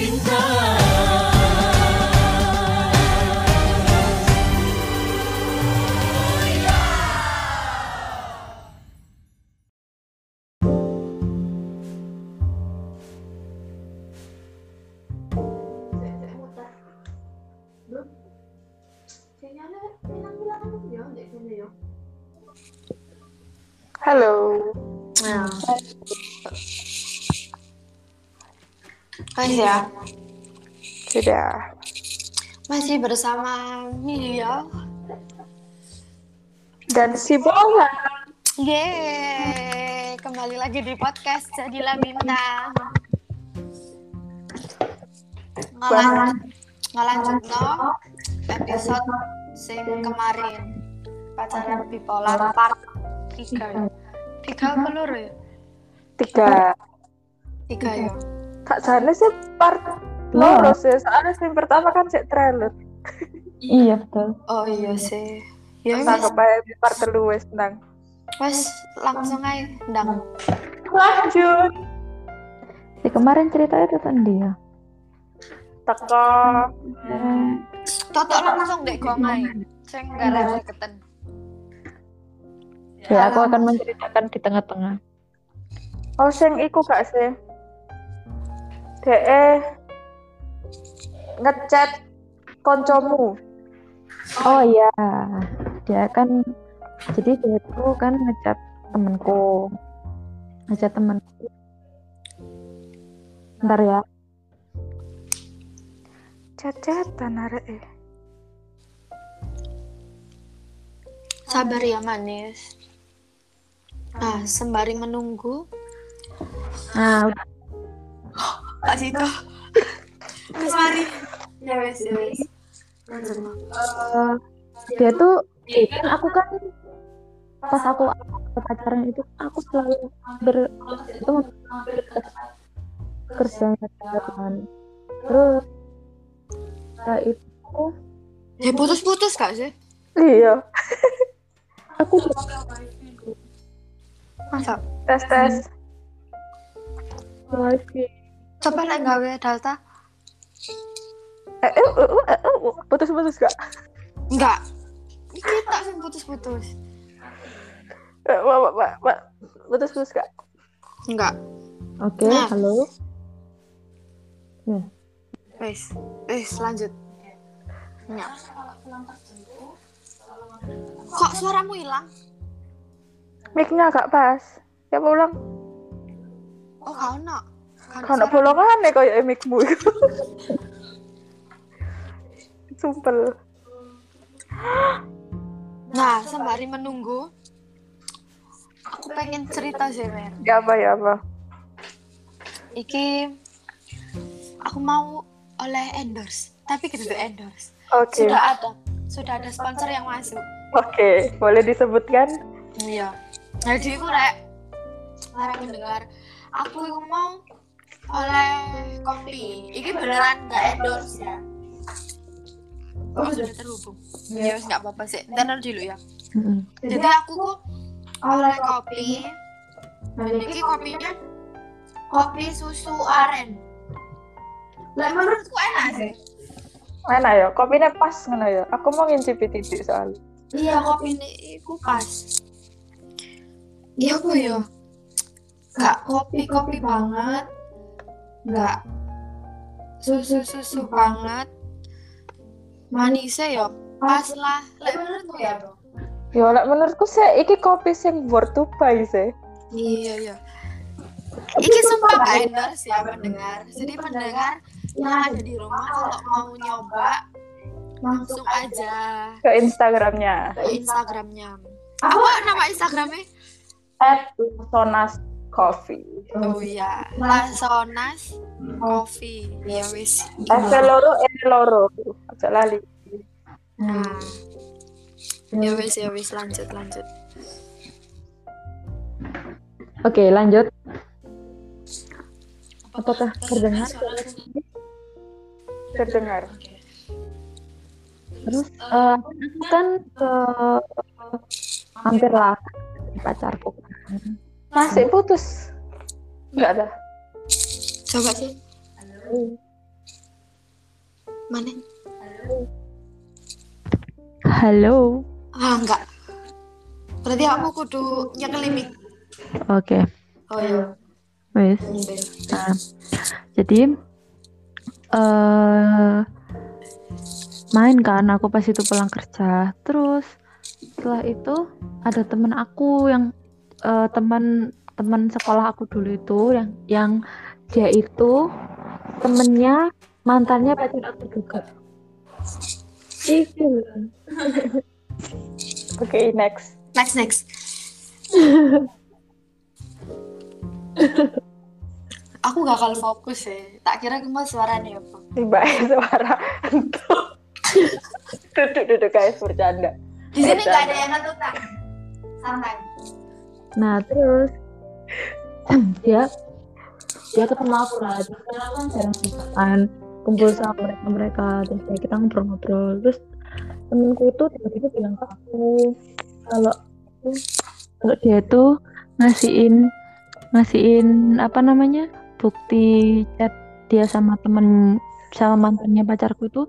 Halo. Mas ya, Sudah. masih bersama Mia. Dan si bola. Yeay, kembali lagi di podcast Jadilah Bintang. Ngelanjut, ngelanjut no episode sing kemarin pacaran bipolar part 3 tiga apa loro ya? Tiga. Tiga ya. Tak sana sih part loro sih. Soalnya yang pertama kan cek trailer. Iya betul. Oh iya sih. Ya wis, kepada part telu wes nang. wis langsung aja ndang. Lanjut. Si kemarin ceritanya tentang dia. Teko. Totok langsung dek gong ae. Sing gara keten. Ya aku akan menceritakan di tengah-tengah. Oh, sing iku gak sih? DE ngechat koncomu. Oh iya, dia kan jadi dia itu kan ngechat temenku, ngechat temenku. Ntar ya, Chat-chatan arek eh. Sabar ya manis. Nah, sembari menunggu nah. Kak Cika. Mas Mari. Ya wes, ya wes. Eh, dia tuh kan aku kan pas aku pacaran itu aku selalu ber itu kerja kan terus setelah itu Ya putus-putus kak sih? Iya. aku Masa? Tes tes. wifi Coba lek gawe data. Eh, eh, eh, eh, eh, eh, putus-putus gak? Enggak. Iki tak sing putus-putus. Eh, Pak, pak, pak, pak. Putus-putus gak? Enggak. oke Nah. halo Wes, wes lanjut. Ya. Kok suaramu hilang? Mic-nya gak pas. Ya ulang. Oh, kau nak. Kalau bolongan nih kayak mic-mu itu. Sumpel. Nah, sembari menunggu, aku pengen cerita sih, Mer. Ya apa ya apa? Iki aku mau oleh endorse, tapi kita endorse. Oke. Sudah ada, sudah ada sponsor yang masuk. Oke, boleh disebutkan? Iya. Jadi aku rek, para mendengar, aku mau oleh kopi. Iki beneran nggak endorse ya? Oh sudah terhubung. Ya wis nggak apa-apa sih. Ntar dulu ya. Mm-mm. Jadi aku kok oleh kopi. Dan ini kopinya kopi susu aren. Lah menurutku enak sih. Mana ya? Kopinya pas ngono ya. Aku mau ngincipi titik soalnya. Iya kopi ini iku pas. Iya aku ya. Gak kopi kopi banget. Gak susu susu banget. Manisnya ya pas lah. Lah menurutmu ya bro? Ya lek menurutku sih iki kopi sing worth to buy sih. Iya iya. Iki sumpah gak endorse ya pendengar. Jadi pendengar yang ada di rumah kalau mau nyoba langsung aja Ke Instagramnya. ke Instagramnya. Apa nama Instagramnya? At Sonas Coffee. Oh iya, Lasonas Coffee. Ya wis. F loro E loro. Aja lali. Nah. Ya wis ya wis lanjut lanjut. oke lanjut apakah terdengar Terdengar. terus eh, aku kan ke hampir lah pacarku Masih putus. Enggak ada. Coba sih. Mana? Halo. Ah, enggak. Berarti aku kudu nyekel mic. Oke. Oh iya. Wes. Nah, jadi eh main kan aku pas itu pulang kerja. Terus setelah itu ada temen aku yang eh, teman teman sekolah aku dulu itu yang yang dia itu temennya mantannya pacar aku juga. Itu. Oke, next. Next next. aku gak akan fokus ya. Tak kira cuma suaranya apa. Tiba suara duduk duduk guys bercanda. Di sini gak ada yang ngetuk tak. Santai. Nah terus dia dia ketemu aku lah. Terus kan aku kan jarang kan kumpul sama mereka mereka. Terus kayak kita ngobrol-ngobrol. Terus temenku itu tiba-tiba bilang ke aku kalau kalau dia tuh ngasihin ngasihin apa namanya bukti chat dia sama temen sama mantannya pacarku itu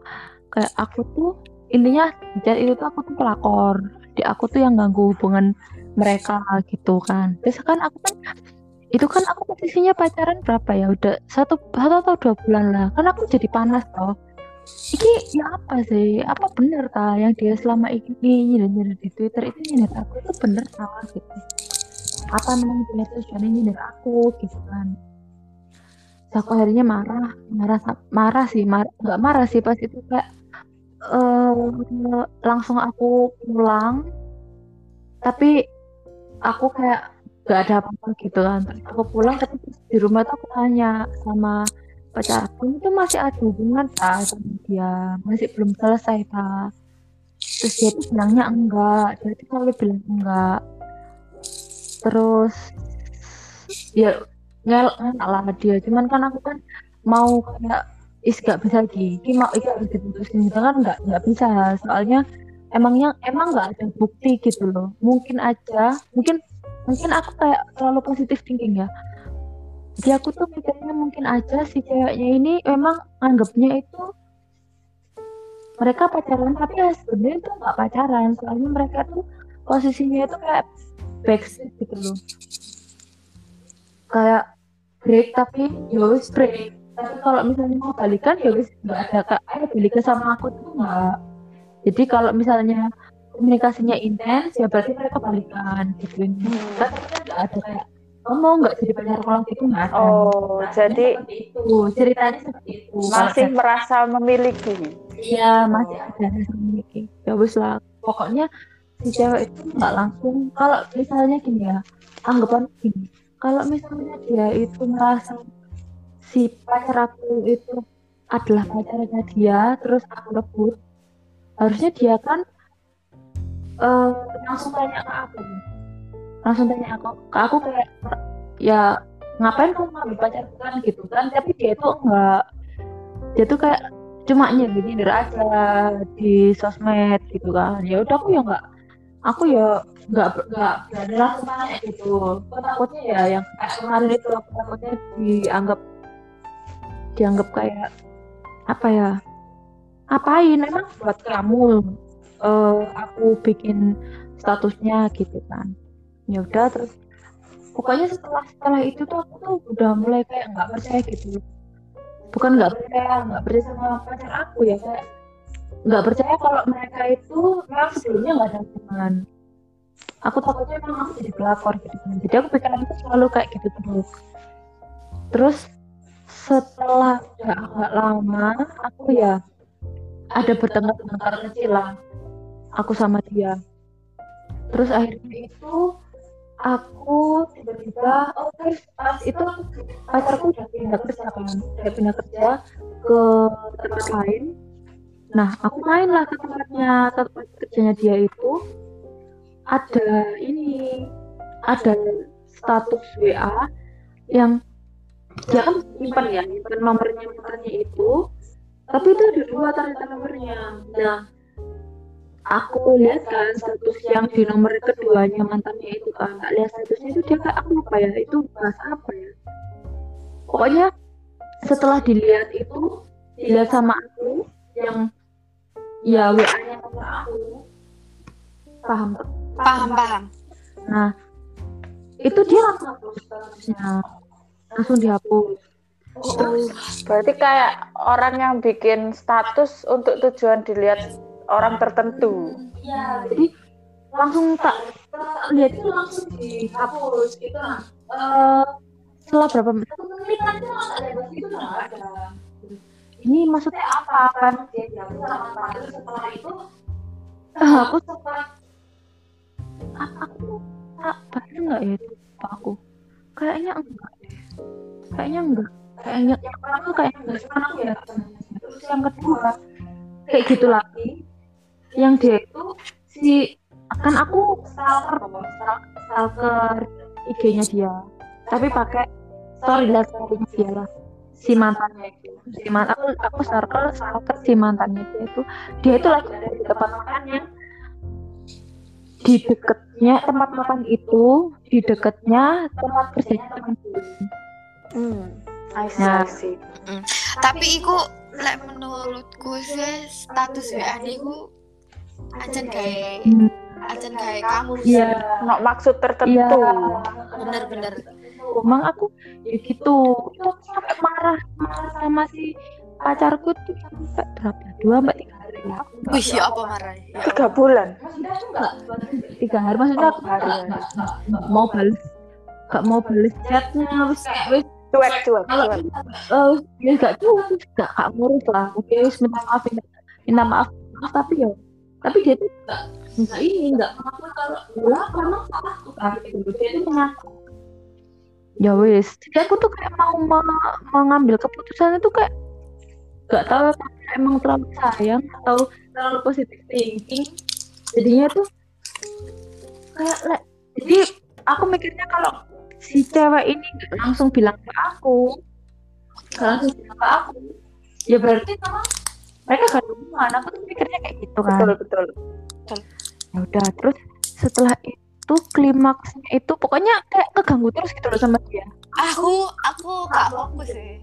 kayak aku tuh intinya chat itu tuh aku tuh pelakor. Di aku tuh yang ganggu hubungan mereka gitu kan. Terus kan aku kan itu kan aku posisinya pacaran berapa ya? Udah satu satu atau dua bulan lah. Kan aku jadi panas toh. Iki ya apa sih? Apa bener ta yang dia selama ini nyindir di twitter? Itu nyindir aku itu bener salah gitu. Apa namanya dia tujuannya nyindir aku gitu kan. Terus akhirnya marah marah marah sih marah nggak marah sih pas itu kayak eh langsung aku pulang. Tapi aku kayak gak ada apa-apa gitu kan. Terus aku pulang tapi di rumah tuh aku tanya sama pacar aku itu masih ada hubungan tak sama dia? Masih belum selesai tak terus dia tuh bilangnya enggak. Dia tuh selalu bilang enggak. Terus ya ngel lah dia. Cuman kan aku kan mau kayak is gak bisa gigi mau is harus diputusin gitu kan nggak nggak bisa. Soalnya emangnya emang nggak ada bukti gitu loh? Mungkin aja mungkin mungkin aku kayak terlalu positif thinking ya. Jadi aku tuh pikirnya mungkin aja si ceweknya ini memang anggapnya itu mereka pacaran tapi ya sebenarnya itu nggak pacaran. Soalnya mereka tuh posisinya itu kayak backstreet gitu loh. Kayak break tapi ya break. Tapi kalau misalnya mau balikan ya nggak ada kak. Balikan sama aku tuh nggak jadi kalau misalnya komunikasinya intens ya berarti mereka balikan gitu tapi kan nggak ada kayak kamu nggak jadi pacar kalau gitu nggak ada Oh, Ceritanya jadi itu ceritanya seperti itu masih merasa memiliki. Iya masih ada rasa memiliki. Ya wis lah. Pokoknya si cewek itu nggak langsung. Kalau misalnya gini ya, anggapan gini. Kalau misalnya dia itu merasa si pacar aku itu adalah pacarnya dia, terus aku rebut, harusnya dia kan eh, langsung tanya ke aku, langsung tanya aku, ke aku kayak ya ngapain kamu ngambil pacarku kan gitu kan? Tapi dia itu enggak, dia tuh kayak cuma nyindir nyindir aja di sosmed gitu kan. Ya udah aku ya nggak aku ya nggak nggak berani langsung tanya gitu. Aku takutnya ya yang kayak kemarin itu aku takutnya dianggap dianggap kayak apa ya apain emang buat kamu eh, aku bikin statusnya gitu kan. Ya udah terus pokoknya setelah setelah itu tuh aku tuh udah mulai kayak nggak percaya gitu. Bukan nggak percaya nggak percaya sama pacar aku ya kayak nggak percaya kalau mereka itu memang sebelumnya nggak ada hubungan. Aku takutnya memang aku jadi pelakor gitu kan. Jadi aku pikiran itu selalu kayak gitu terus. Terus setelah agak lama aku ya ada bertengkar-tengkar kecil lah aku sama dia. Terus akhirnya itu aku tiba-tiba oh guys pas itu pacarku udah pindah kerja kan udah pindah kerja ke tempat lain. Nah aku main lah ke tempatnya tempat kerjanya dia itu. Ada ini ada status WA yang dia kan simpan ya simpan nomornya nomornya itu tapi itu ada dua ternyata nomornya. Nah aku lihat kan status yang di nomor keduanya mantannya itu kan. Nggak lihat statusnya itu dia kayak aku lupa ya? Itu bahasa apa ya? Pokoknya setelah dilihat itu dilihat sama aku yang ya WA-nya pacar aku. Paham? Paham paham. Nah itu dia langsung hapus statusnya. Langsung dihapus oh Berarti kayak orang yang bikin status untuk tujuan dilihat orang tertentu. Iya, jadi langsung tak lihat itu langsung dihapus itu nah eh, setelah berapa menit? Satu menit nanti langsung ada itu nggak ada. Ini maksudnya apa? Kan dia dihapus sama terus setelah itu aku sempat aku tak baca nggak ya aku? Kayaknya enggak kayaknya enggak kayaknya yang pertama kayaknya enggak cuma aku ya terus yang kedua kayak gitu lagi. Yang dia itu si kan aku stalker stalker IG-nya dia. Tapi pakai story lah story-nya dia lah. Si mantannya itu. Si man aku aku stalker stalker si mantannya dia itu. Dia itu lagi ada di tempat makan yang di deketnya tempat makan itu di deketnya tempat kerjanya teman. Hmm. I see, Nah. I see. tapi iku lek menurutku sih status WA niku ancen kayak Hmm, ancen kayak kamu Iya, No, maksud iya. tertentu. bener-bener Emang aku ya gitu, itu aku sampai marah, marah sama si pacarku tuh sampai berapa? Dua mbak tiga hari ya. Wih ya apa marah ya Tiga bulan. Maksudnya aku nggak tiga hari, maksudnya aku nggak mau balas, nggak mau balas chatnya, wis kayak wis Cuek, cuek, kalau cuek. eh ya gak tuh gak gak ngurus lah. Oke wis minta maaf minta, maaf maaf tapi ya tapi dia tuh gak nggak ini nggak mengaku kalau lah karena salah tuh kan dia tuh mengaku ya wis. Jadi aku tuh kayak mau me- mengambil keputusan itu kayak gak tahu emang terlalu sayang atau terlalu positif thinking. Jadinya tuh kayak le- jadi aku mikirnya kalau si cewek ini nggak langsung bilang ke aku. Langsung bilang ke aku. Ya berarti memang mereka gak ada hubungan. Aku tuh mikirnya kayak gitu kan. Betul, betul. ya udah terus setelah itu klimaksnya itu pokoknya kayak keganggu terus gitu loh sama dia. Aku aku gak fokus sih.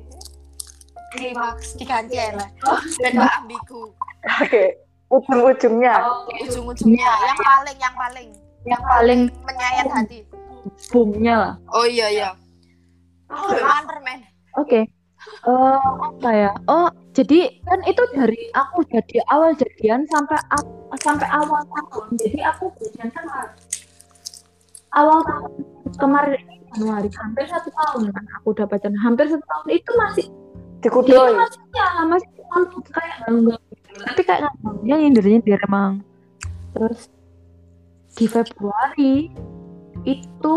Klimaks diganti lah. Dan gak ambigu. Oke. Ujung-ujungnya. ujung-ujungnya. Yang paling yang paling. Yang paling menyayat hati boomnya lah oh iya iya aku memang permen Oke. Eh, apa ya? Oh, jadi kan itu dari aku jadi awal jadian sampai sampai awal tahun. Jadi aku jadian kan awal tahun kemarin ini Januari hampir satu tahun kan aku udah pacaran hampir satu tahun itu masih dia itu Dikudoi. masih ya masih selalu kayak enggak tapi kayak nganggangnya nyindir nyindir emang terus di Februari itu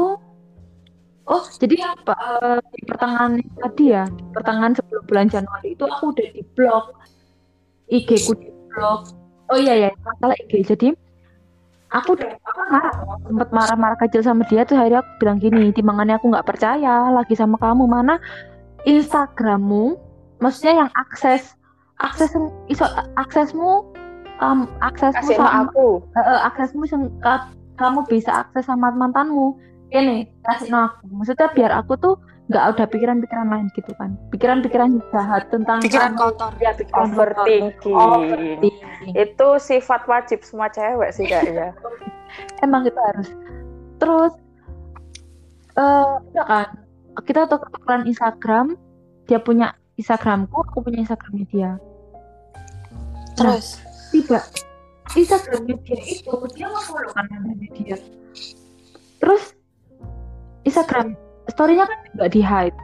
oh jadi apa eh, di pertengahan tadi ya di pertengahan sebelum bulan Januari itu aku udah di blok IG ku di blok oh iya ya masalah IG jadi aku udah marah sempat marah-marah kecil sama dia tuh akhirnya aku bilang gini timbangannya aku nggak percaya lagi sama kamu. Mana Instagrammu maksudnya yang akses akses iso aksesmu um, aksesmu sama aku. eh, aksesmu ka- kamu bisa akses sama mantanmu. Ini kasih no aku. Maksudnya biar aku tuh nggak ada pikiran-pikiran lain gitu kan. Pikiran-pikiran jahat tentang pikiran kotor. Ya pikiran kotor. Overthinking. Overthinking. Itu sifat wajib semua cewek sih kayaknya. emang kita harus. Terus eh ya kan? Kita tuh ketukeran Instagram. Dia punya Instagramku aku punya Instagramnya dia. Terus? tiba Instagramnya dia itu dia nggak follow kan namanya dia. Terus Instagram storynya kan nggak di hide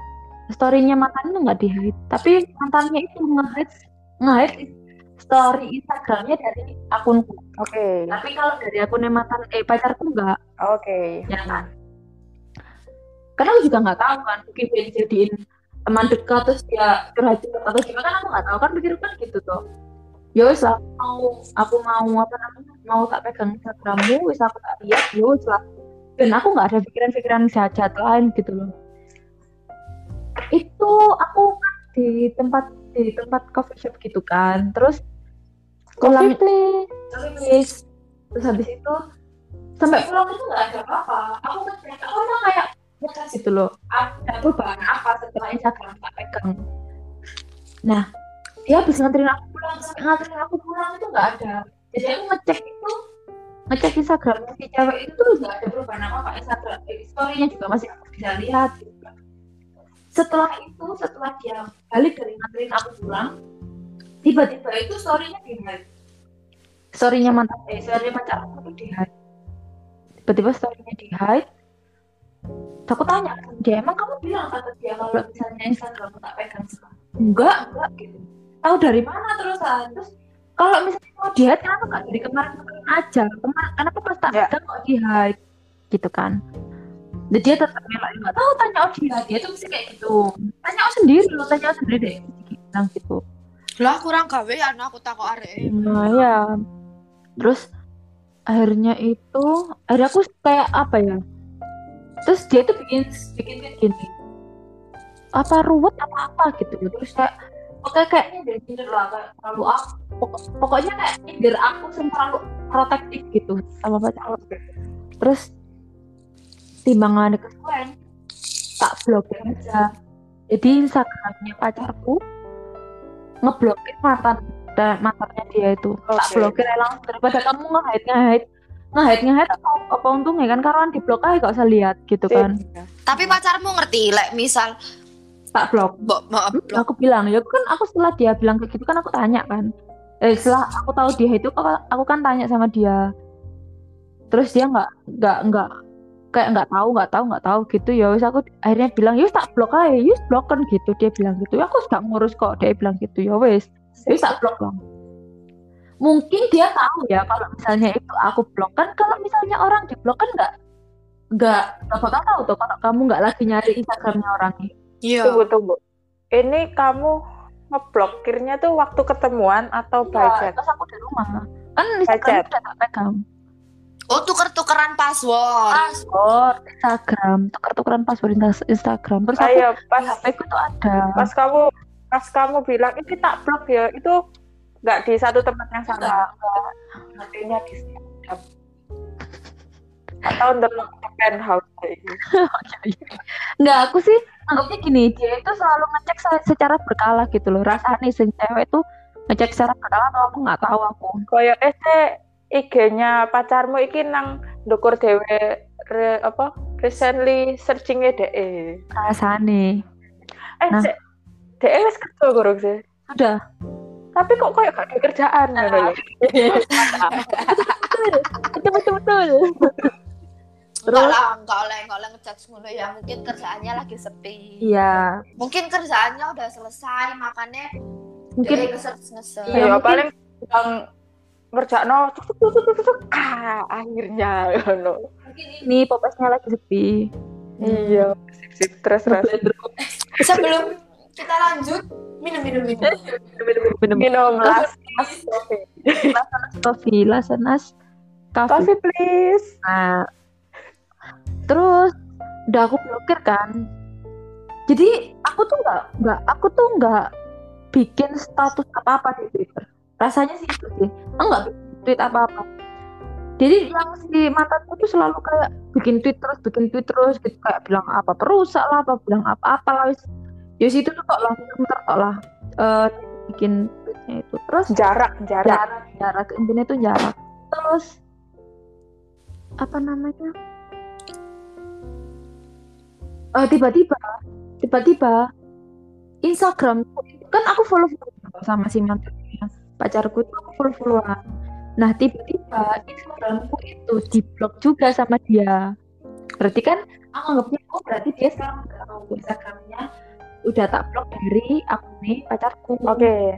storynya mantannya nggak di hide tapi mantannya itu nge-hide nge-hide story Instagramnya dari akunku. Oke. tapi kalau dari akunnya mantan eh pacarku nggak. Oke. ya kan? Karena aku juga nggak tahu kan mungkin dia dijadiin teman dekat terus dia curhat atau gimana kan aku nggak tahu. Kan pikir kan gitu tuh ya wes lah mau aku mau apa namanya mau tak pegang Instagrammu wes aku tak lihat ya wes lah. Dan aku nggak ada pikiran-pikiran jahat lain gitu loh. Itu aku kan di tempat di tempat coffee shop gitu kan. Terus Coffee please. please terus habis itu sampai pulang itu nggak ada apa-apa. Aku kan kayak aku mah kayak ngetes gitu loh. Ada perubahan apa setelah Instagram tak pegang. Nah dia habis nganterin aku pulang. Nganterin aku pulang itu nggak ada. Jadi aku ngecek itu ngecek Instagram si cewek itu nggak ada perubahan apa apa. Instagram eh, story-nya juga masih aku bisa lihat gitu. Setelah itu setelah dia balik dari nganterin aku pulang tiba-tiba itu story-nya di hide. Story-nya mantan eh story pacar aku tuh di hide. Tiba-tiba story-nya di hide. Aku tanya dia emang kamu bilang kata dia kalau misalnya Instagram tak pegang sekarang enggak enggak gitu tahu dari mana terus terus kalau misalnya mau di hide kenapa nggak dari kemarin-kemarin aja? Kemarin kenapa pas tak pegang kok di hide gitu kan. Dan dia tetap ngelak nggak tahu tanya oh dia dia tuh mesti kayak gitu. Tanya oh sendiri lo tanya oh sendiri deh bilang gitu. Lah kurang gawe ya aku takut arek. nah ya terus akhirnya itu akhirnya aku kayak apa ya? Terus dia tuh bikin bikin gini. Apa ruwet apa apa gitu terus kayak oke kayaknya dari sini lah kayak terlalu aku pokok- pokoknya kayak nyindir aku sama terlalu protektif gitu sama pacar aku. terus timbangan ke sekolah tak blokir aja. Jadi instagramnya pacarku ngeblokir mantan dan mantannya dia itu. Tak Oke. blokir langsung. Daripada kamu nge-hide nge-hide nge-hide nge-hide apa, apa untungnya kan? Karena di blok aja gak usah lihat gitu kan. Tapi pacarmu ngerti lek misal tak blok. Mbok mbok Hmm, aku bilang ya kan aku setelah dia bilang kayak gitu kan aku tanya kan. Eh setelah aku tahu dia itu aku, aku kan tanya sama dia. Terus dia nggak nggak nggak kayak nggak tahu nggak tahu nggak tahu gitu. Ya wis aku akhirnya bilang yus tak blok aja yus blokan gitu. Dia bilang gitu. Ya aku sudah ngurus kok dia bilang gitu. Ya wis yus tak blok lah. Mungkin dia tahu ya kalau misalnya itu aku blok kan kalau misalnya orang di blok kan nggak nggak nggak bakal tahu tuh kalau kamu nggak lagi nyari instagramnya orangnya Iya. Tunggu tunggu. Ini kamu ngeblokirnya tuh waktu ketemuan atau by Iya, chat? pas aku di rumah kan Instagram udah tak pegang Oh tuker-tukeran password. password Instagram tuker-tukeran password Insta- Instagram terus aku Ayo pas HP ku tuh ada pas kamu pas kamu bilang ini tak blok ya itu nggak di satu tempat yang sama. Artinya di setiap atau untuk di penthouse kayak gitu. nggak aku sih anggapnya gini dia itu selalu ngecek se- secara berkala gitu loh rasanya si cewek itu ngecek secara berkala atau aku nggak tahu aku Kaya eh IG-nya pacarmu iki nang ndukur dhewe re, apa recently searching-e DE. rasanya Eh, Nah. DE wis kerja gorong sih. sudah Tapi kok kayak gak ada kerjaan ngono lho. betul betul betul Enggak lah, enggak oleh, enggak oleh ngejudge ngono ya. Mungkin kerjaannya lagi sepi. iya Mungkin kerjaannya udah selesai, makanya mungkin dia ngeser-ngeser. Iya, Ya mungkin- paling yang cuk, cuk, ah, akhirnya ngono. mungkin ini popesnya lagi sepi Iya. Sip, terus terus. Sebelum kita lanjut, minum minum minum. bener Minum las las coffee. coffee lasanas coffee Coffee please. Nah, terus udah aku blokir kan. Jadi aku tuh nggak nggak aku tuh nggak bikin status apa apa di Twitter. Rasanya sih itu sih. Aku nggak bikin tweet apa apa. Jadi yang si mantanku tuh selalu kayak bikin tweet terus, bikin tweet terus gitu kayak bilang apa perusak lah, apa bilang apa apa lah. wis. Ya situ tuh kok lah, sebentar kok lah. eh, bikin tweetnya itu terus Jarak, jarak. jarak jarak intinya itu jarak terus apa namanya Eh, tiba-tiba tiba-tiba Instagram kan aku follow sama si mantannya pacarku itu aku follow followan nah tiba-tiba Instagramku itu diblok juga sama dia. Berarti kan aku anggapnya oh berarti dia sekarang udah tahu Instagramnya udah tak blok dari aku nih pacarku. Oke.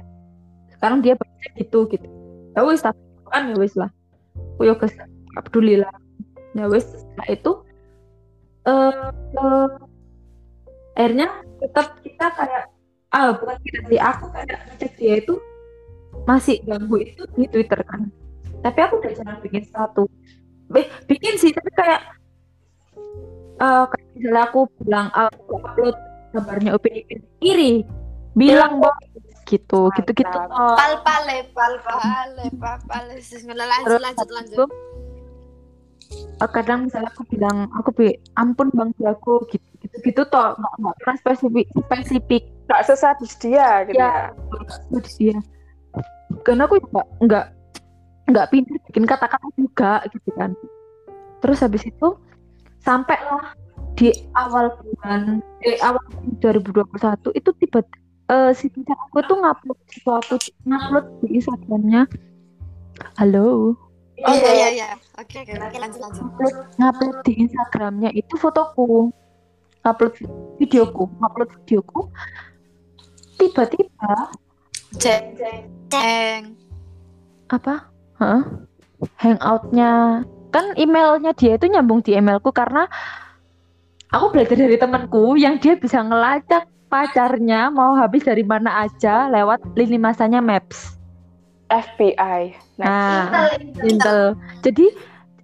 sekarang dia baca gitu gitu. Ya wis tak kan ya wis lah. Aku gak peduli lah. Ya wis setelah itu eh eh, akhirnya tetap kita kayak ah bukan kita sih aku kayak ngecek dia itu masih ganggu itu di Twitter kan tapi aku udah jarang bikin status Be- bikin sih tapi kayak eh kayak misalnya aku bilang ah, aku upload gambarnya opini kiri bilang bahwa gitu gitu gitu Mantap. Pal pale, pal pale, pal pale. Bismillah lanjut Terus lanjut habis lanjut. Eh, kadang misalnya aku bilang aku bi ampun bang jago gitu gitu gitu toh nggak nggak pernah spesifik spesifik. Gak sesadis dia gitu Ya. ya. terus dia. Karena aku juga nggak nggak pintar bikin kata-kata juga gitu kan. Terus habis itu sampai lah di awal bulan eh awal 2021 itu tiba eh si aku tuh ngupload sesuatu ngupload di Instagramnya. Halo Oh iya iya iya. Oke oke oke lanjut lanjut. ngupload ngupload di Instagramnya itu fotoku ngupload videoku ngupload videoku tiba-tiba Ceng. Ceng. apa Hah? hangoutnya kan emailnya dia itu nyambung di emailku karena aku belajar dari temanku yang dia bisa ngelacak pacarnya mau habis dari mana aja lewat lini masanya Maps. FBI. Nah, Nah, Intel. Jadi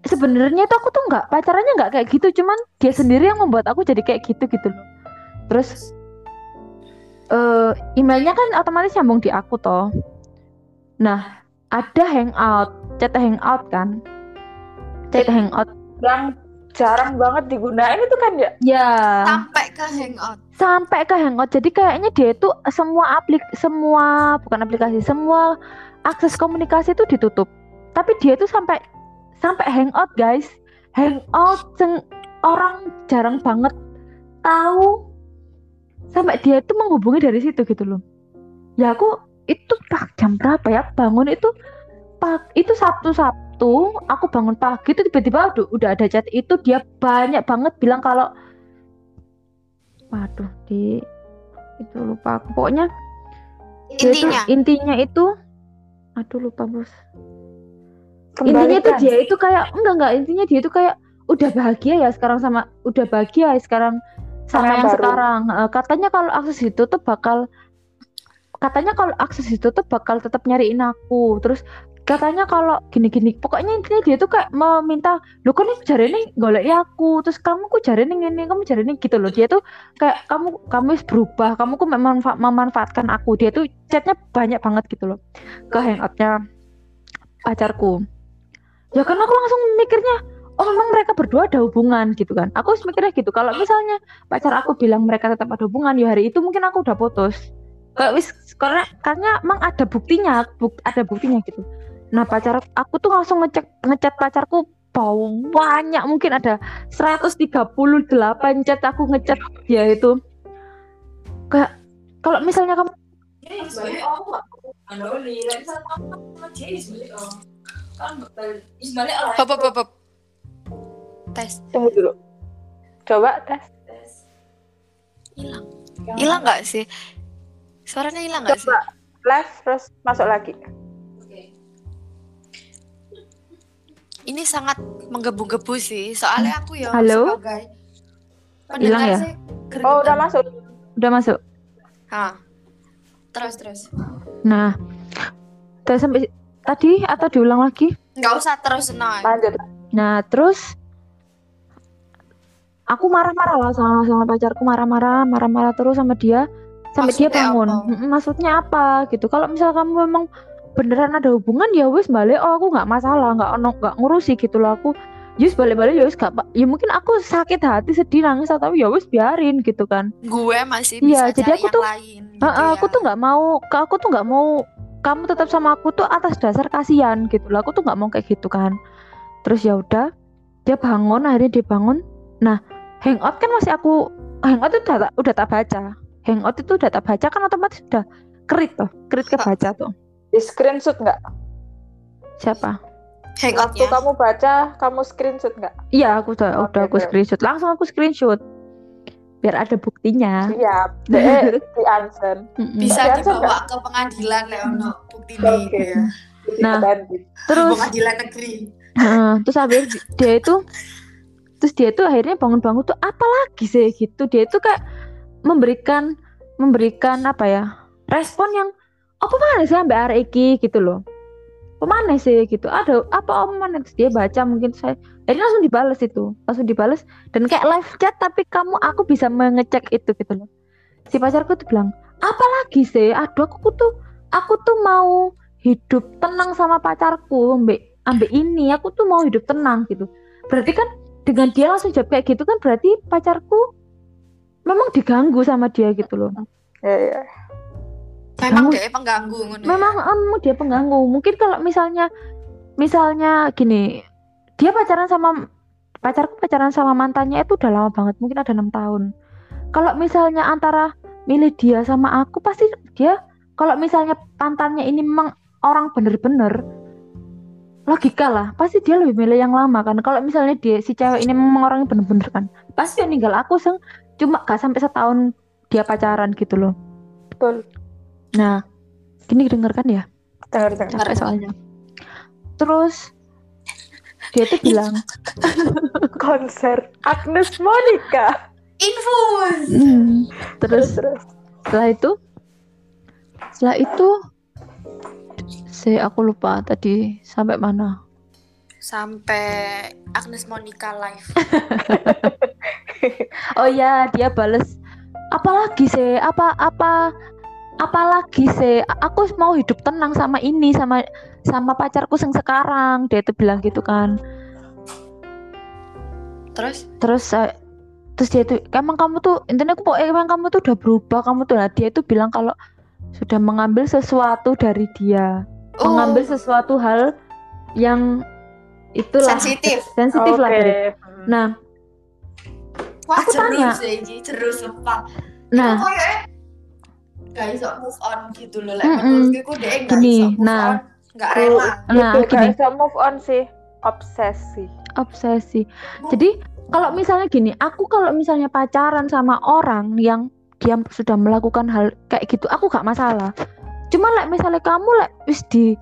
sebenarnya tuh aku tuh nggak pacarannya nggak kayak gitu, cuman dia sendiri yang membuat aku jadi kayak gitu gitu loh. Terus eh emailnya kan otomatis nyambung di aku toh. Nah, ada hangout, chat hangout kan. Chat hangout. yang jarang banget digunain itu kan ya? Ya, Sampai ke hangout. sampai ke hangout. Jadi kayaknya dia itu semua aplik semua bukan aplikasi, semua akses komunikasi itu ditutup. Tapi dia itu sampai sampai hangout, guys. Hangout seng- orang jarang banget tahu sampai dia itu menghubungi dari situ gitu loh. Ya aku itu pak jam berapa ya bangun itu pak itu Sabtu Sabtu aku bangun pagi itu tiba-tiba udah, udah ada chat itu dia banyak banget bilang kalau waduh di itu lupa aku pokoknya dia itu- Intinya intinya itu aduh lupa bos intinya tuh Kembalikan. dia itu kayak enggak enggak intinya dia itu kayak udah bahagia ya sekarang sama udah bahagia ya sekarang sama yang yang baru. sekarang Eh, katanya kalau akses itu tuh bakal katanya kalau akses itu tuh bakal tetap nyariin aku terus katanya kalau gini-gini pokoknya intinya dia tuh kayak meminta lo kan nih jari ini golek aku? Terus kamu kok jari ini ini kamu jari ini gitu loh. Dia tuh kayak kamu kamu berubah kamu kok memanfa- memanfaatkan aku. Dia tuh chatnya banyak banget gitu loh ke hangoutnya pacarku. Ya kan aku langsung mikirnya oh memang mereka berdua ada hubungan gitu kan. Aku mikirnya gitu. Kalau misalnya pacar aku bilang mereka tetap ada hubungan ya hari itu mungkin aku udah putus. Kayak wis karena karena emang ada buktinya buk, ada buktinya gitu nah pacar aku tuh langsung ngecek ngechat pacarku bau banyak mungkin ada 138 chat aku ngechat dia itu kayak kalau misalnya kamu Hop hop hop hop. Tes. Tunggu dulu. Coba tes. Hilang. Hilang nggak sih? Suaranya hilang nggak sih? Coba live terus masuk lagi. Ini sangat menggebu-gebu sih. Soalnya aku ya Halo? sebagai Hilang pendengar ya? sih. Oh, udah masuk. udah masuk Hah. Terus terus. nah udah sampai tadi atau diulang lagi Nggak usah terus nah. Lanjut. Nah, terus aku marah-marah lah sama sama pacarku marah-marah, marah-marah terus sama dia sampai dia Maksudnya bangun. apa? "Mm-mm, Maksudnya apa gitu? Kalau misal kamu memang beneran ada hubungan ya wis balik. Oh, aku nggak masalah, nggak ono nggak ngurusi gitu loh aku. Yus balik-balik ya wis gak ya mungkin aku sakit hati sedih nangis atau ya wis biarin gitu kan. Gue masih Iya, bisa jadi cari aku yang tuh- lain. Gitu Heeh, aku ya. tuh nggak mau, aku tuh nggak mau kamu tetap sama aku tuh atas dasar kasihan gitu loh. Aku tuh nggak mau kayak gitu kan. Terus ya udah, dia bangun, akhirnya dia bangun. Nah, hangout kan masih aku, hangout itu udah, udah tak baca. Hangout itu udah tak baca kan otomatis udah kerit tuh, kerit kebaca tuh. Di screenshot nggak? Siapa? Waktu Hangoutnya. kamu baca, kamu screenshot nggak? Iya, aku udah, Oke, udah aku screenshot. Langsung aku screenshot. Biar ada buktinya. Siap. Deh, di answer. Mm-mm. Bisa ada dibawa ke pengadilan ya untuk bukti Oke. gitu ya. Nah, Bandit. Terus Pengadilan negeri. Heeh, terus habis dia itu terus dia itu akhirnya bangun-bangun tuh apa lagi sih gitu dia itu kayak memberikan memberikan apa ya respon yang apa mana sih sampai arek iki gitu loh. Mana sih gitu. Ada apa mana terus dia baca mungkin saya. Jadi langsung dibales itu langsung dibales. Dan kayak live chat tapi kamu aku bisa mengecek itu gitu loh. Si pacarku tuh bilang apa lagi sih? Aduh aku tuh aku tuh mau hidup tenang sama pacarku ambek ambek ini. Aku tuh mau hidup tenang gitu. Berarti kan dengan dia langsung jawab kayak gitu kan berarti pacarku memang diganggu sama dia gitu loh. Ya, ya. Memang dia pengganggu ngono. ya? memang em, dia pengganggu mungkin kalau misalnya misalnya gini dia pacaran sama pacarku pacaran sama mantannya itu udah lama banget mungkin ada enam tahun kalau misalnya antara milih dia sama aku pasti dia kalau misalnya mantannya ini memang orang bener-bener logika lah pasti dia lebih milih yang lama kan kalau misalnya dia si cewek ini memang orangnya bener-bener kan pasti dia ninggal aku seng cuma gak sampai setahun dia pacaran gitu loh Betul. Nah gini denger kan ya Dengar dengar. capek soalnya terus dia tuh bilang Konser Agnes Monica. Infus. "Hmm." terus terus. setelah itu setelah itu saya aku lupa tadi sampai mana Sampai Agnes Monica live. oh ya dia bales apalagi sih apa apa apalagi sih aku mau hidup tenang sama ini sama sama pacarku yang sekarang dia tuh bilang gitu kan Terus terus saya terus dia tuh emang kamu tuh intinya aku pokoknya emang kamu tuh udah berubah kamu tuh nah dia itu bilang kalau sudah mengambil sesuatu dari dia Oh. mengambil sesuatu hal yang itulah Sensitif. sensitif lah Oke. dari Hmm. nah Wah, Aku tanya. jeru sumpah. nah gak iso move on gitu loh. Lek Mm-mm. menurutku dia gak Gini, iso move nah. on. Gak rela. nah gini gak bisa move on sih. Obsesi. obsesi jadi kalau misalnya gini aku kalau misalnya pacaran sama orang yang dia sudah melakukan hal kayak gitu aku gak masalah cuma like misalnya kamu like wis di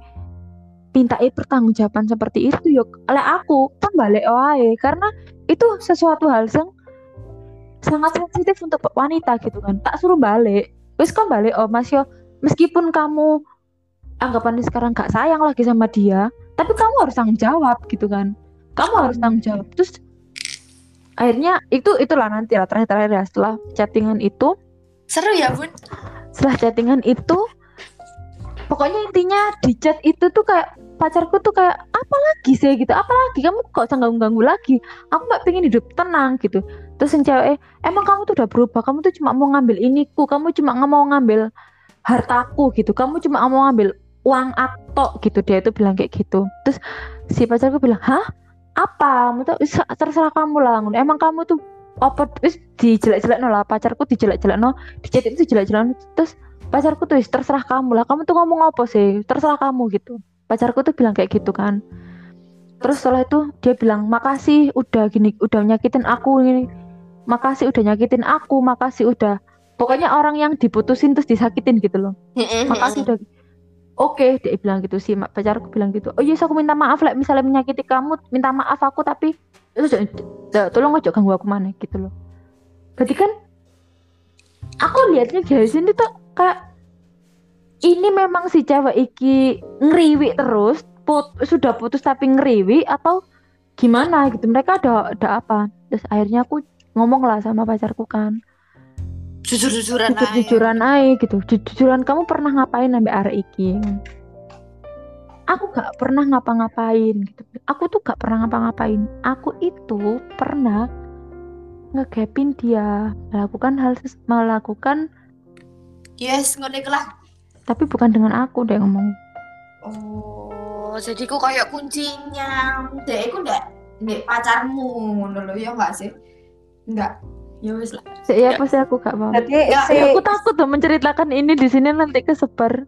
mintai pertanggungjawaban seperti itu yuk oleh aku kan balik wae karena itu sesuatu hal yang sangat sensitif untuk wanita gitu kan tak suruh balik wis kan balik oh mas yo. Meskipun kamu anggapannya sekarang gak sayang lagi sama dia tapi kamu harus tanggung jawab gitu kan. Kamu harus tanggung jawab. Terus akhirnya itu itulah nanti lah terakhir terakhir ya setelah chattingan itu. Seru ya, Bun? setelah chattingan itu pokoknya intinya di chat itu tuh kayak pacarku tuh kayak apa lagi sih? gitu. Apa lagi? Kamu kok usah ganggu ganggu lagi? Aku nggak pengen hidup tenang gitu terus yang cewek eh, emang kamu tuh udah berubah? Kamu tuh cuma mau ngambil iniku kamu cuma nggak mau ngambil hartaku gitu. Kamu cuma mau ngambil uang atau gitu. Dia itu bilang kayak gitu. Terus si pacarku bilang hah? Apa? Kamu tuh "Wis, terserah kamu lah. Emang kamu tuh apa wis dijelek-jelek no lah pacarku dijelek-jelek no di chat itu dijelek-jelek terus pacarku tuh "Wis, terserah kamu lah. Kamu tuh ngomong apa sih? Terserah kamu gitu. Pacarku tuh bilang kayak gitu kan. Terus setelah itu dia bilang makasih udah gini udah nyakitin aku ini makasih udah nyakitin aku makasih udah pokoknya orang yang diputusin terus disakitin gitu loh. Makasih udah. Oke dia bilang gitu sih pacarku bilang gitu. Oh yes aku minta maaf lah misalnya menyakiti kamu minta maaf aku tapi itu tolong ojo ganggu aku mana gitu loh. Berarti kan aku lihatnya dari sini tuh kayak ini memang si cewek iki ngeriwi terus put, sudah putus tapi ngeriwi atau gimana gitu. Mereka ada ada apa? Terus akhirnya aku ngomong lah sama pacarku kan. Jujur-jujuran jujur-jujuran aja gitu. Jujur-jujuran kamu pernah ngapain sampai arek iki? Aku gak pernah ngapa-ngapain gitu. Aku tuh gak pernah ngapa-ngapain. Aku itu pernah ngegapin dia. Melakukan hal melakukan Yes, ngono iku lah. tapi bukan dengan aku deh ngomong. Oh, jadi ku kayak kuncinya. Dek iku ndak pacarmu ngono ya enggak sih? Enggak. Ya wis lah. Si- ya pasti aku gak mau Jadi Ya, si, aku takut tuh menceritakan ini di sini nanti kesebar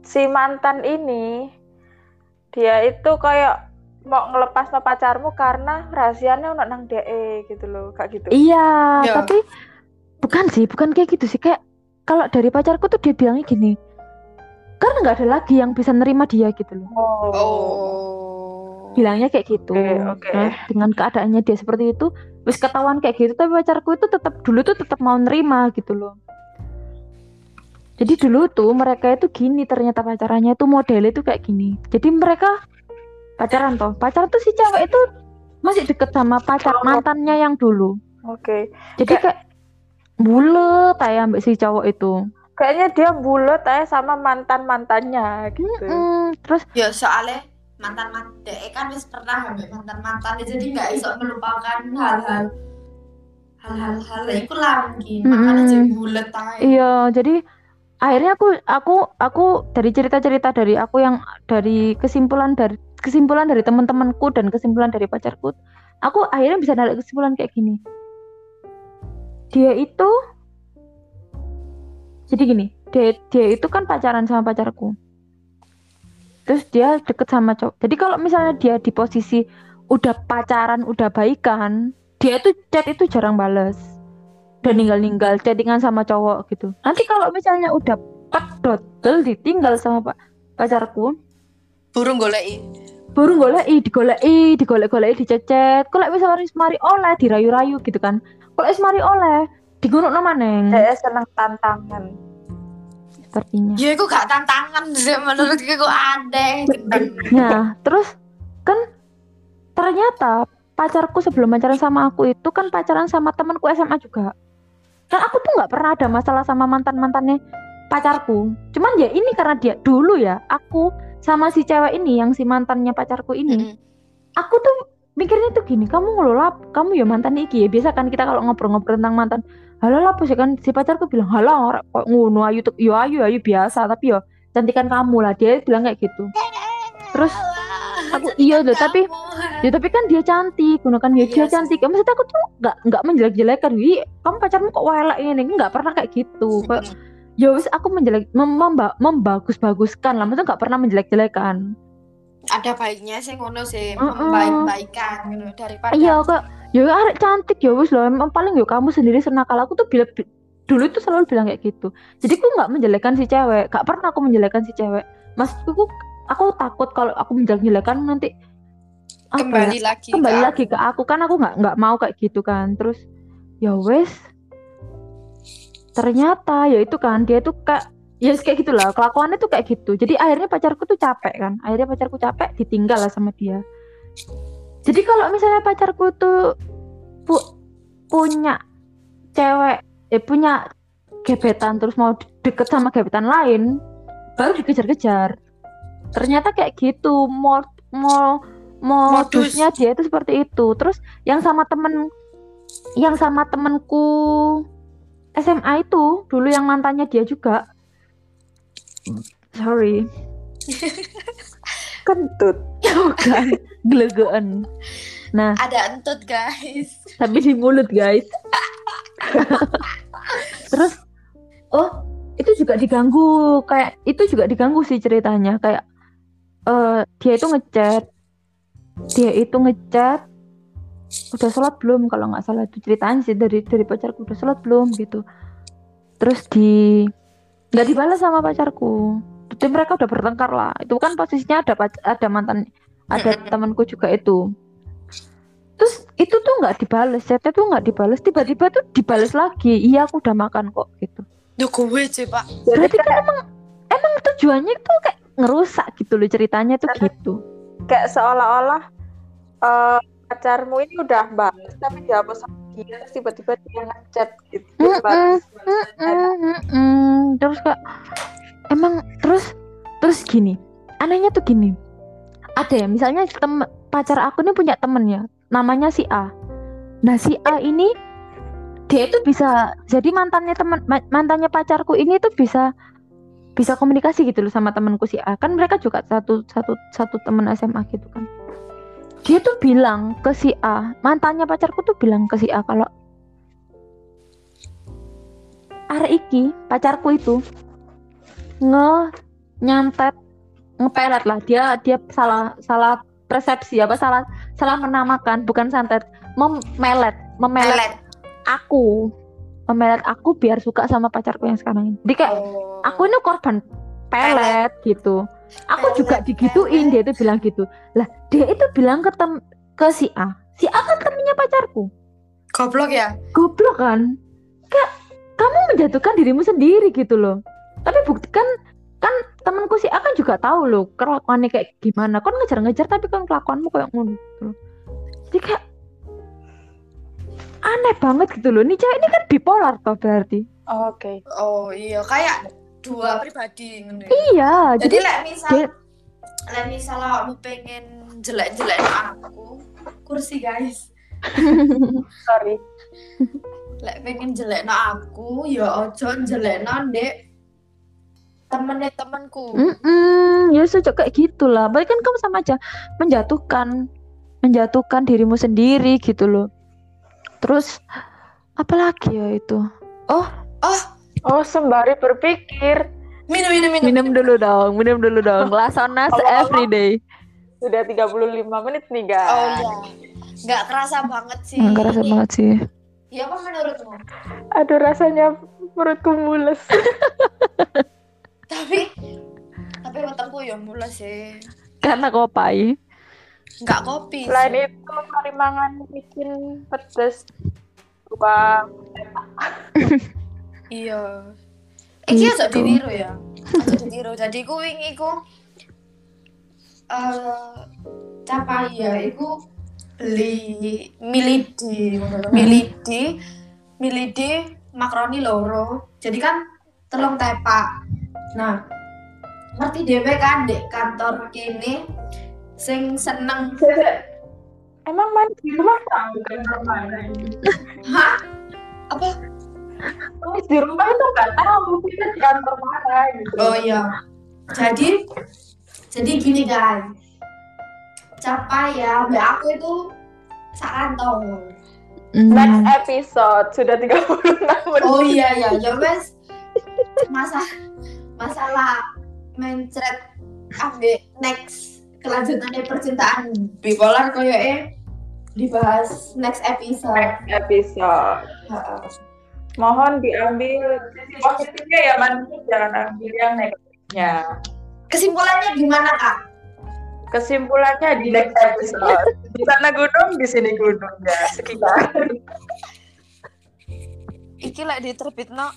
si mantan ini dia itu kayak mau ngelepas no pacarmu karena rahasianya ono nang DE gitu loh, kayak gitu. iya Ya. tapi bukan sih bukan kayak gitu sih kayak kalau dari pacarku tuh dia bilangnya gini karena nggak ada lagi yang bisa nerima dia gitu loh Oh. Bilangnya kayak gitu Oke, oke. Nah, dengan keadaannya dia seperti itu wis ketahuan kayak gitu tapi pacarku itu tetap dulu tuh tetap mau nerima gitu loh jadi dulu tuh mereka itu gini ternyata pacarannya itu modelnya itu kayak gini jadi mereka pacaran toh pacaran tuh si cewek itu masih deket sama pacar Oh. mantannya yang dulu Oke. jadi Kayak- kayak bulet kayak ambek si cowok itu Kayaknya dia bulat aja sama mantan-mantannya gitu. Mm, terus Ya soalnya mantan mantan kan wis pernah mantan mantan jadi nggak iso melupakan hal-hal hal-hal hal itu lah mungkin. Makanya Mm-mm. jadi bulet aja. iya jadi akhirnya aku aku aku dari cerita-cerita dari aku yang dari kesimpulan dari kesimpulan dari teman-temanku dan kesimpulan dari pacarku aku akhirnya bisa narik kesimpulan kayak gini. Dia itu jadi gini dia dia itu kan pacaran sama pacarku terus dia deket sama cowok. Jadi kalau misalnya dia di posisi udah pacaran udah baikan dia tuh chat itu jarang bales. Udah ninggal-ninggal chattingan sama cowok gitu. Nanti kalau misalnya udah pedodel ditinggal sama pak pacarku. Burung golei burung golei digolei digolek-golei dicecet. Kalau misalnya mari oleh dirayu-rayu gitu kan. Kalau mari oleh digunung maneng saya seneng tantangan sepertinya ya aku gak tantangan sih menurutku aku aneh Nah, terus kan ternyata pacarku sebelum pacaran sama aku itu kan pacaran sama temanku SMA juga. Kan aku tuh nggak pernah ada masalah sama mantan mantannya pacarku. Cuman ya ini karena dia dulu ya aku sama si cewek ini yang si mantannya pacarku ini, aku tuh mikirnya tuh gini, kamu ngelola, kamu ya mantan iki ya. Biasa kan kita kalau ngobrol-ngobrol tentang mantan, halah lah sih kan si pacarku bilang, halah ora kok ngono ayu tuh, yo ayu ayu biasa, tapi yo cantikan kamu lah. Dia bilang kayak gitu. Terus aku iya loh tapi ya tapi kan dia cantik gunakan ya Iya dia sih. cantik ya, maksudnya aku tuh nggak nggak menjelek-jelekan wi kamu pacarmu kok welek ini nggak pernah kayak gitu kayak ya wis aku menjelek mem memba- membagus-baguskan lah maksudnya nggak pernah menjelek-jelekan ada baiknya sih ngono sih Mm-mm. membaik-baikan gitu daripada iya kok. Ya arek cantik ya wis loh. Emang paling ya kamu sendiri senakal aku tuh bila bi- dulu tuh selalu bilang kayak gitu. Jadi aku nggak menjelekkan si cewek. Gak pernah aku menjelekkan si cewek. Maksudku aku takut kalau aku menjelek-jelekan nanti ya, kembali lagi kembali ke lagi ke aku. Kan aku nggak nggak mau kayak gitu kan. Terus ya wes ternyata ya itu kan dia tuh kayak ya kayak gitulah kelakuannya tuh kayak gitu. Jadi akhirnya pacarku tuh capek kan. Akhirnya pacarku capek ditinggal lah sama dia. Jadi kalau misalnya pacarku tuh pu- punya cewek eh punya gebetan terus mau deket sama gebetan lain baru dikejar-kejar. Ternyata kayak gitu. Mau mau Modus. modusnya dia itu seperti itu. Terus yang sama temen yang sama temenku SMA itu dulu yang mantannya dia juga sorry. Kentut. Bukan. Gelegean. Nah. Ada entut guys. Tapi di mulut guys. Terus? Oh. Itu juga diganggu. Kayak itu juga diganggu sih ceritanya. Kayak eh dia itu ngechat. Dia itu ngechat. Udah sholat belum? Kalau nggak salah itu ceritanya sih dari dari pacarku udah sholat belum gitu. Terus di nggak dibalas sama pacarku. Jadi mereka udah bertengkar lah. Itu kan posisinya ada pac- ada mantan ada temanku juga itu. Terus itu tuh nggak dibales chatnya tuh nggak dibales. Tiba-tiba tuh dibales lagi. Iya aku udah makan kok gitu. Duh gue sih pak. Berarti kan emang emang tujuannya tuh kayak ngerusak gitu loh ceritanya tuh gitu. kayak seolah-olah eh, pacarmu ini udah balas tapi dihapus sama dia tiba-tiba dia ngechat gitu. Mm, mm, terus kak emang terus terus gini anehnya tuh gini. Ada ya misalnya tem pacar aku ini punya temen ya namanya si A. Nah si A ini dia itu bisa jadi mantannya teman ma- mantannya pacarku ini tuh bisa bisa komunikasi gitu loh sama temanku si A. Kan mereka juga satu satu satu teman SMA gitu kan dia tuh bilang ke si A. Mantannya pacarku tuh bilang ke si A kalau arek iki pacarku itu nge nyantet ngepelet lah. Dia dia salah salah persepsi apa salah salah menamakan bukan santet. Memelet memelet melet aku. Memelet aku biar suka sama pacarku yang sekarang ini. Jadi kayak oh. aku ini korban pelet gitu aku juga digituin dia itu bilang gitu. Lah dia itu bilang ke tem ke si A. Si A kan temennya pacarku. Goblok ya? Goblok kan? Kayak kamu menjatuhkan dirimu sendiri gitu loh. Tapi buktikan kan temanku si A kan juga tahu loh kelakuannya kayak gimana. Kan ngejar-ngejar tapi kan kelakuanmu kayak ngono gitu loh. jadi kayak aneh banget gitu loh. Nih cewek ini kan bipolar toh berarti. Oke. Oh iya. Kayak dua pribadi ya. iya jadi jadi lek misal dia- lek misal kamu pengen jelek-jelek aku kursi guys sorry lek pengen jelek aku ya ojo jelek ndek temennya temanku Mm-mm, ya sejak kayak gitulah. Berarti kan kamu sama aja menjatuhkan menjatuhkan dirimu sendiri gitu loh. Terus apalagi ya itu? oh Oh, sembari berpikir minum minum minum Minum dulu dong, minum dulu dong. Lasonas Kalau- every day. sudah 35 menit nih, guys. oh iya nggak kerasa banget sih Nggak kerasa banget sih. ya apa menurutmu Aduh, rasanya perutku mules. tapi tapi wetengku ya mulai sih Karena kopai. nggak kopi Selain sih. itu, mari mangan bikin pedes. Coba iya. Iki aja Gitu. ditiru ya. Aja ditiru. Jadi ku wingi ku eh capai ya iku beli milidi milidi milidi makaroni loro. Jadi kan telung tepak. Nah ngerti dhewe kan di kantor kini sing seneng. Emang main di rumah? Tahu kan mana? hah? Apa Main di rumah itu nggak tahu kita di kantor mana gitu. Oh iya. Jadi jadi gini guys. Capai ya, mbak aku itu sak kantor. Next episode sudah 36 menit. Oh iya ya, ya wes. Masa masalah mencret ambek next kelanjutannya percintaan bipolar koyo eh dibahas next episode. Next episode. Mohon diambil sisi positifnya ya, man. Jangan ambil yang negatifnya. Kesimpulannya gimana kak? Kesimpulannya di next episode. Di sana gunung, di sini gunung ya. Sekitar. Iki lek diterbitno